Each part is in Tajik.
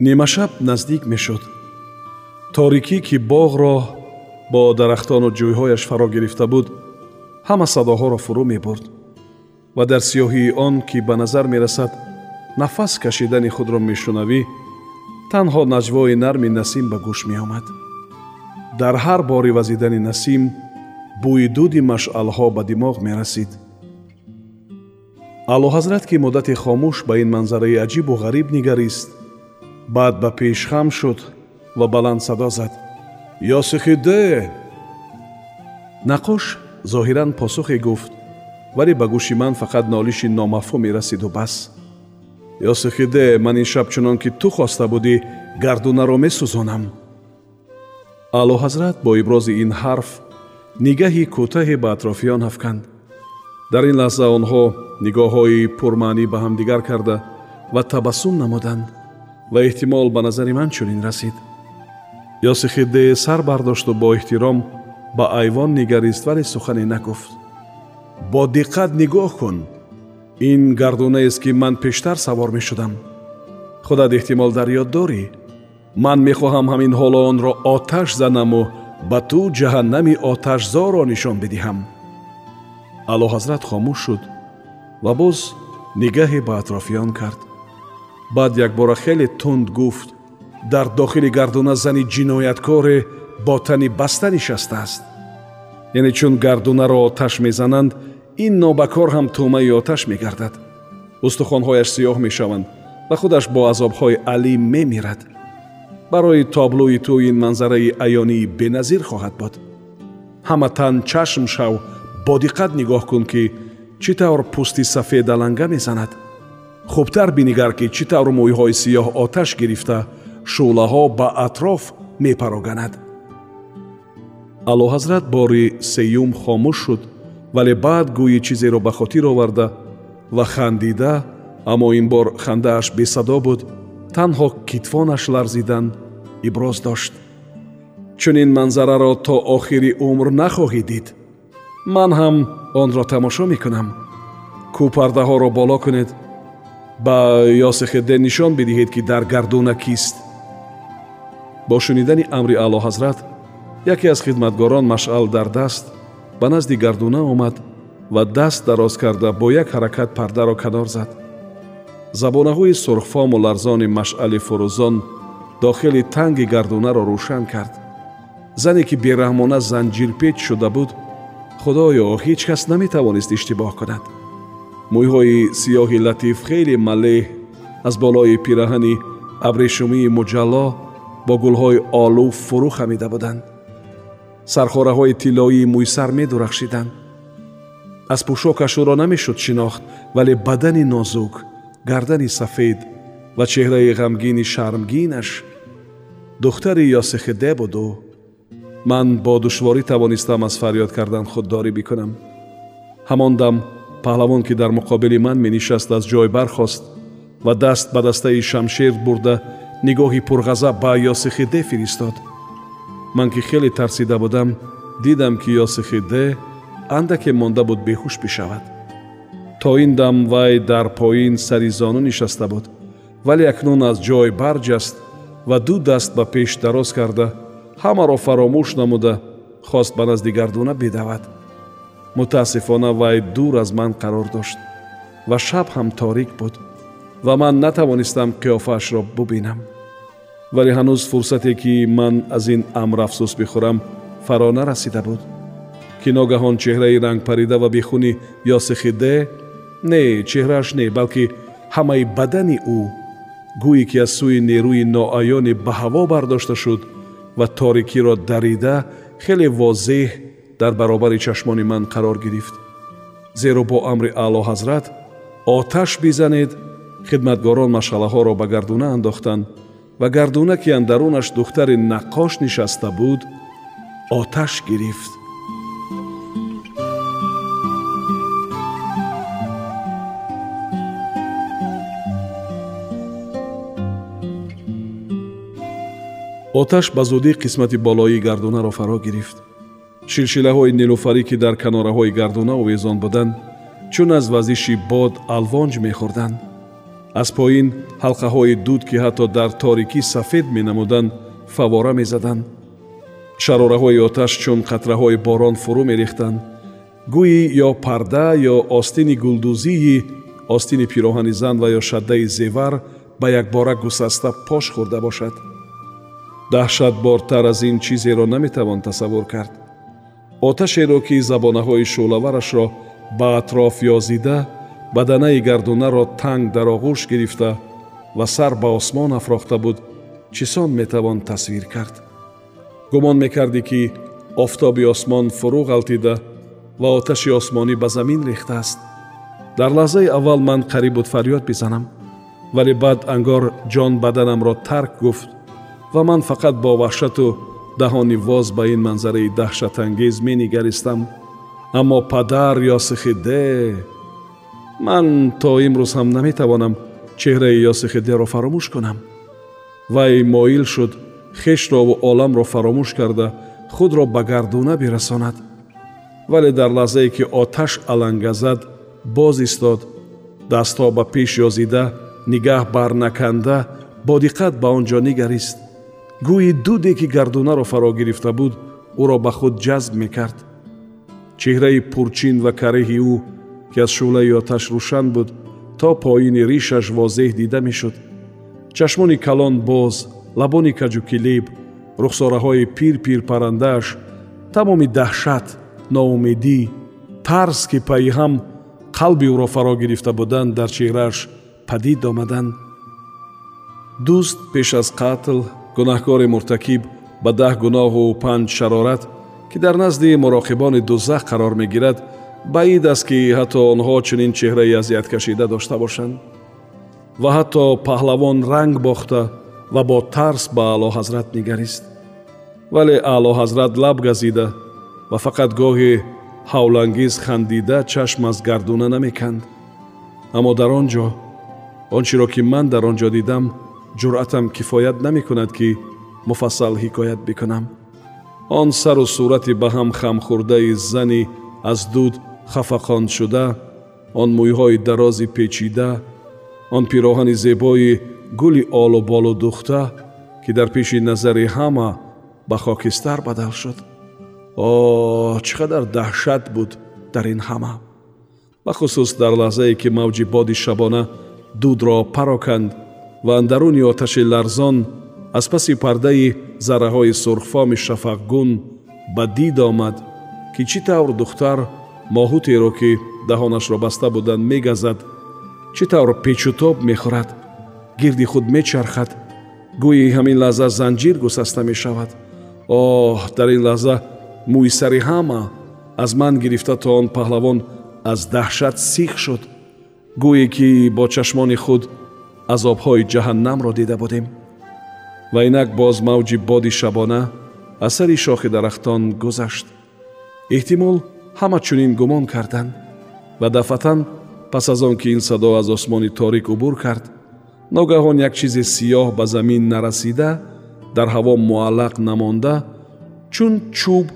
нимашаб наздик мешуд торикӣ ки боғро бо дарахтону ҷӯйҳояш фаро гирифта буд ҳама садоҳоро фурӯ мебурд. Ва дар сиёҳии он ки ба назар мерасад нафас кашидани худро мешунавӣ танҳо наҷвои нарми насим ба гӯш меомад. Дар ҳар бори вазидани насим бӯи дуди машъалҳо ба димоғ мерасид. Аълоҳазрат ки муддате хомӯш ба ин манзараи аҷибу ғариб нигарист баъд ба пешхам шуд ва баланд садо зад. Ёсихиде нақош зоҳиран посухе гуфт вале ба гӯши ман фақат нолиши номафҳуме расиду бас. Ёсихиде ман ин шаб чунон ки ту хоста будӣ гардунаро месӯзонам аълоҳазрат бо ибрози ин ҳарф нигаҳи кӯтаҳе ба атрофиён афканд дар ин лаҳза онҳо нигоҳҳои пурмаънӣ ба ҳамдигар карда ва табассум намуданд ва эҳтимол ба назари ман чунин расид ёсихидде сар бардошту бо эҳтиром ба айвон нигарист вале сухане нагуфт бо диққат нигоҳ кун ин гардунаест ки ман пештар савор мешудам худат эҳтимол дар ёд дорӣ ман мехоҳам ҳамин ҳоло онро оташ занаму ба ту ҷаҳаннами оташзоро нишон бидиҳам аълоҳазрат хомӯш шуд ва боз нигаҳе ба атрофиён кард баъд якбора хеле тунд гуфт. Дар дохили гардуна зани ҷинояткоре бо тани баста нишастааст яъне чун гардунаро оташ мезананд ин нобакор ҳам тӯъмаи оташ мегардад. Устухонҳояш сиёҳ мешаванд ва худаш бо азобҳои алим мемирад. Барои таблӯи ту ин манзараи аёнии беназир хоҳад буд. Ҳама тан чашм шав бо диққат нигоҳ кун ки чӣ тавр пӯсти сафедаланга мезанад хубтар бинигар ки чӣ тавр мӯйҳои сиёҳ оташ гирифта шӯълаҳо ба атроф мепароганад. Аълоҳазрат бори сеюм хомӯш шуд вале баъд гӯи чизеро ба хотир оварда ва хандида аммо ин бор хандааш бесадо буд танҳо китфонаш ларзидан иброз дошт. Чунин манзараро то охири умр нахоҳӣ дид ман ҳам онро тамошо мекунам. Кӯ пардаҳоро боло кунед ба ёсихидде нишон бидиҳед ки дар гардуна кист. Бо шунидани амри аълоҳазрат яке аз хидматгорон машъал дар даст ба назди гардуна омад ва даст дароз карда бо як ҳаракат пардаро канор зад. Забонаҳои сурхфому ларзони машъали фурӯзон дохили танги гардунаро рӯшан кард. Зане ки бераҳмона занҷирпеч шуда буд худоё ҳеҷ кас наметавонист иштибоҳ кунад мӯйҳои сиёҳи латиф хеле малеҳ аз болои пираҳани абрешумии муҷалло бо гулҳои олу фурӯ хамида буданд сархораҳои тиллоии мӯйсар медурахшиданд аз пӯшокаш ӯро намешуд шинохт вале бадани нозук гардани сафед ва чеҳраи ғамгини шармгинаш духтари ёсихиде буду ман бо душворӣ тавонистам аз фарёд кардан худдорӣ бикунам ҳамон дам паҳлавон ки дар муқобили ман менишаст аз ҷой бархост ва даст ба дастаи шамшер бурда нигоҳи пурғазаб ба ёсихиде фиристод. Ман ки хеле тарсида будам дидам ки ёсихиде андаке монда буд беҳуш бишавад. То ин дам вай дар поин сари зону нишаста буд вале акнун аз ҷой барҷаст ва ду даст ба пеш дароз карда ҳамаро фаромӯш намуда хост ба назди гардуна бидавад мутаассифона вай дур аз ман қарор дошт ва шаб ҳам торик буд ва ман натавонистам қиёфаашро бубинам. Вале ҳанӯз фурсате ки ман аз ин амр афсӯс бихӯрам фаро нарасида буд. Ки ногаҳон чеҳраи рангпарида ва бехуни ёсихиде не чеҳрааш не балки ҳамаи бадани ӯ гӯе ки аз сӯи нерӯи ноаёне ба ҳаво бардошта шуд ва торикиро дарида хеле возеҳ дар баробари чашмони ман қарор гирифт. Зеро бо амри аълоҳазрат оташ бизанед хидматгорон машғалаҳоро ба гардуна андохтанд ва гардуна ки андарунаш духтари наққош нишаста буд оташ гирифт. Оташ ба зудӣ қисмати болоии гардунаро фаро гирифт шилшилаҳои нилуфарӣ ки дар канораҳои гардуна овезон буданд чун аз вазиши бод алвонҷ мехӯрданд. Аз поин ҳалқаҳои дуд ки ҳатто дар торикӣ сафед менамуданд фавора мезаданд. Шарораҳои оташ чун қатраҳои борон фурӯ мерехтанд. Гӯӣ ё парда ё остини гулдузии остини пироҳани зан ва ё шаддаи зевар ба якбора гусаста пош хӯрда бошад. Даҳшатбортар аз ин чизеро наметавон тасаввур кард оташеро ки забонаҳои шӯлаварашро ба атроф ёзида баданаи гардунаро танг дар оғӯш гирифта ва сар ба осмон афрохта буд чӣ сон метавон тасвир кард? Гумон мекардӣ ки офтоби осмон фурӯ ғалтида ва оташи осмонӣ ба замин рехтааст дар лаҳзаи аввал ман қариб буд фарёд бизанам вале баъд ангор ҷон баданамро тарк гуфт ва ман фақат бо ваҳшату даҳони воз ба ин манзараи даҳшатангез менигаристам аммо падар ёсихиде ман то имрӯз ҳам наметавонам чеҳраи ёсихидеро фаромӯш кунам вай моил шуд хешрову оламро фаромӯш карда худро ба гардуна бирасонад вале дар лаҳзае ки оташ аланга зад боз истод дастҳо ба пеш ёзида нигаҳ барнаканда бодиққат ба он ҷо нигарист гӯи дуде ки гардунаро фаро гирифта буд ӯро ба худ ҷазб мекард. Чеҳраи пурчин ва кареҳи ӯ ки аз шӯълаи оташ рӯшан буд то поини ришаш возеҳ дида мешуд. Чашмони калон боз лабони каҷукилеб рухсораҳои пир пир паррандааш тамоми таҳшат ноумедӣ тарс ки пайҳам қалби ӯро фаро гирифта буданд дар чеҳрааш падид омаданд дӯст пеш аз қатл гунаҳкори муртакиб ба даҳ гуноҳу панҷ шарорат ки дар назди муроқибони дузах қарор мегирад баид аст ки ҳатто онҳо чунин чеҳраи азияткашида дошта бошанд. Ва ҳатто паҳлавон ранг бохта ва бо тарс ба аълоҳазрат нигарист. Вале аълоҳазрат лаб газида ва фақат гоҳе ҳавлангез хандида чашм аз гардуна намеканд. Аммо дар он ҷо он чиро ки ман дар он ҷо дидам ҷуръатам кифоят намекунад ки муфассал ҳикоят бикунам. Он сару сурати ба ҳам хамхӯрдаи зани аз дуд хафақоншуда он мӯйҳои дарози печида он пироҳани зебои гули олу болу духта ки дар пеши назари ҳама ба хокистар бадал шуд. О чӣ қадар даҳшат буд дар ин ҳама. Бахусус дар лаҳзае ки мавҷи боди шабона дудро пароканд ва андаруни оташи ларзон аз паси пардаи зарраҳои сурхфоми шафақгун ба дид омад ки чӣ тавр духтар моҳутеро ки даҳонашро баста буданд мегазад чӣ тавр печутоб мехӯрад гирди худ мечархад гӯи ҳамин лаҳза занҷир гусаста мешавад. Оҳ дар ин лаҳза мӯйсари ҳама аз ман гирифта то он паҳлавон аз даҳшат сих шуд. Гӯе ки бо чашмони худ азобҳои ҷаҳаннамро дида будем. Ва инак боз мавҷи боди шабона аз сари шохи дарахтон гузашт. Эҳтимол ҳама чунин гумон карданд ва дафъатан пас аз он ки ин садо аз осмони торик убур кард ногаҳон як чизе сиёҳ ба замин нарасида дар ҳаво муаллақ намонда чун чӯб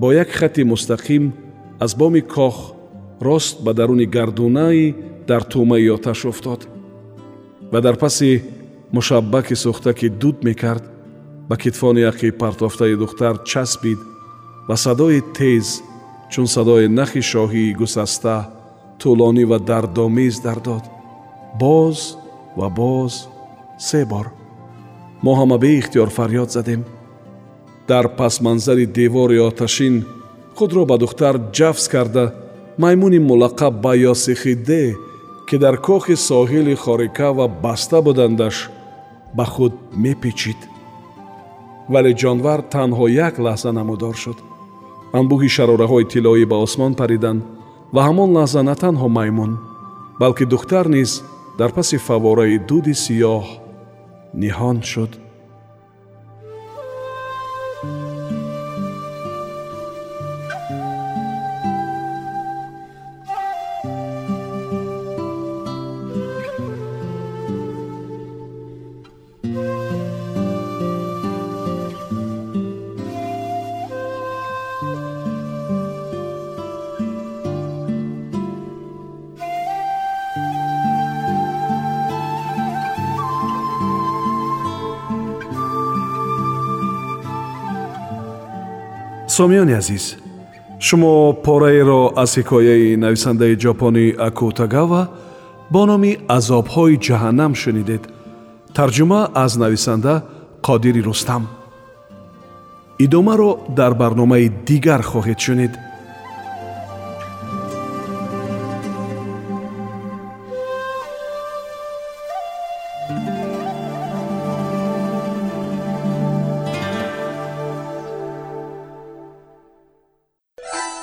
бо як хати мустақим аз боми кох рост ба даруни гардунаи дар тӯъмаи оташ уфтод ва дар паси мушаббаки сӯхта ки дуд мекард ба китфони ақи партофтаи духтар часпид ва садои тез чун садои нахи шоҳии гусаста тӯлонӣ ва дардомез дар дод. Боз ва боз се бор. Мо ҳама беихтиёр фарёд задем. Дар пасманзари девори оташин худро ба духтар ҷафз карда маймуни мулаққаб ба ёсихиде ки дар кохи соҳили хорикава баста будандаш ба худ мепечид. Вале ҷонвар танҳо як лаҳза намудор шуд. Анбӯҳи шарораҳои тиллоӣ ба осмон париданд ва ҳамон лаҳза на танҳо маймун балки духтар низ дар паси фавораи дуди сиёҳ ниҳон шуд сомиёни азиз. Шумо пораеро аз ҳикояи нависандаи ҷопонӣ акутагава бо номи азобҳои ҷаҳаннам шунидед. Тарҷума аз нависанда қодири рустам идомаро дар барномаи дигар хоҳед шунид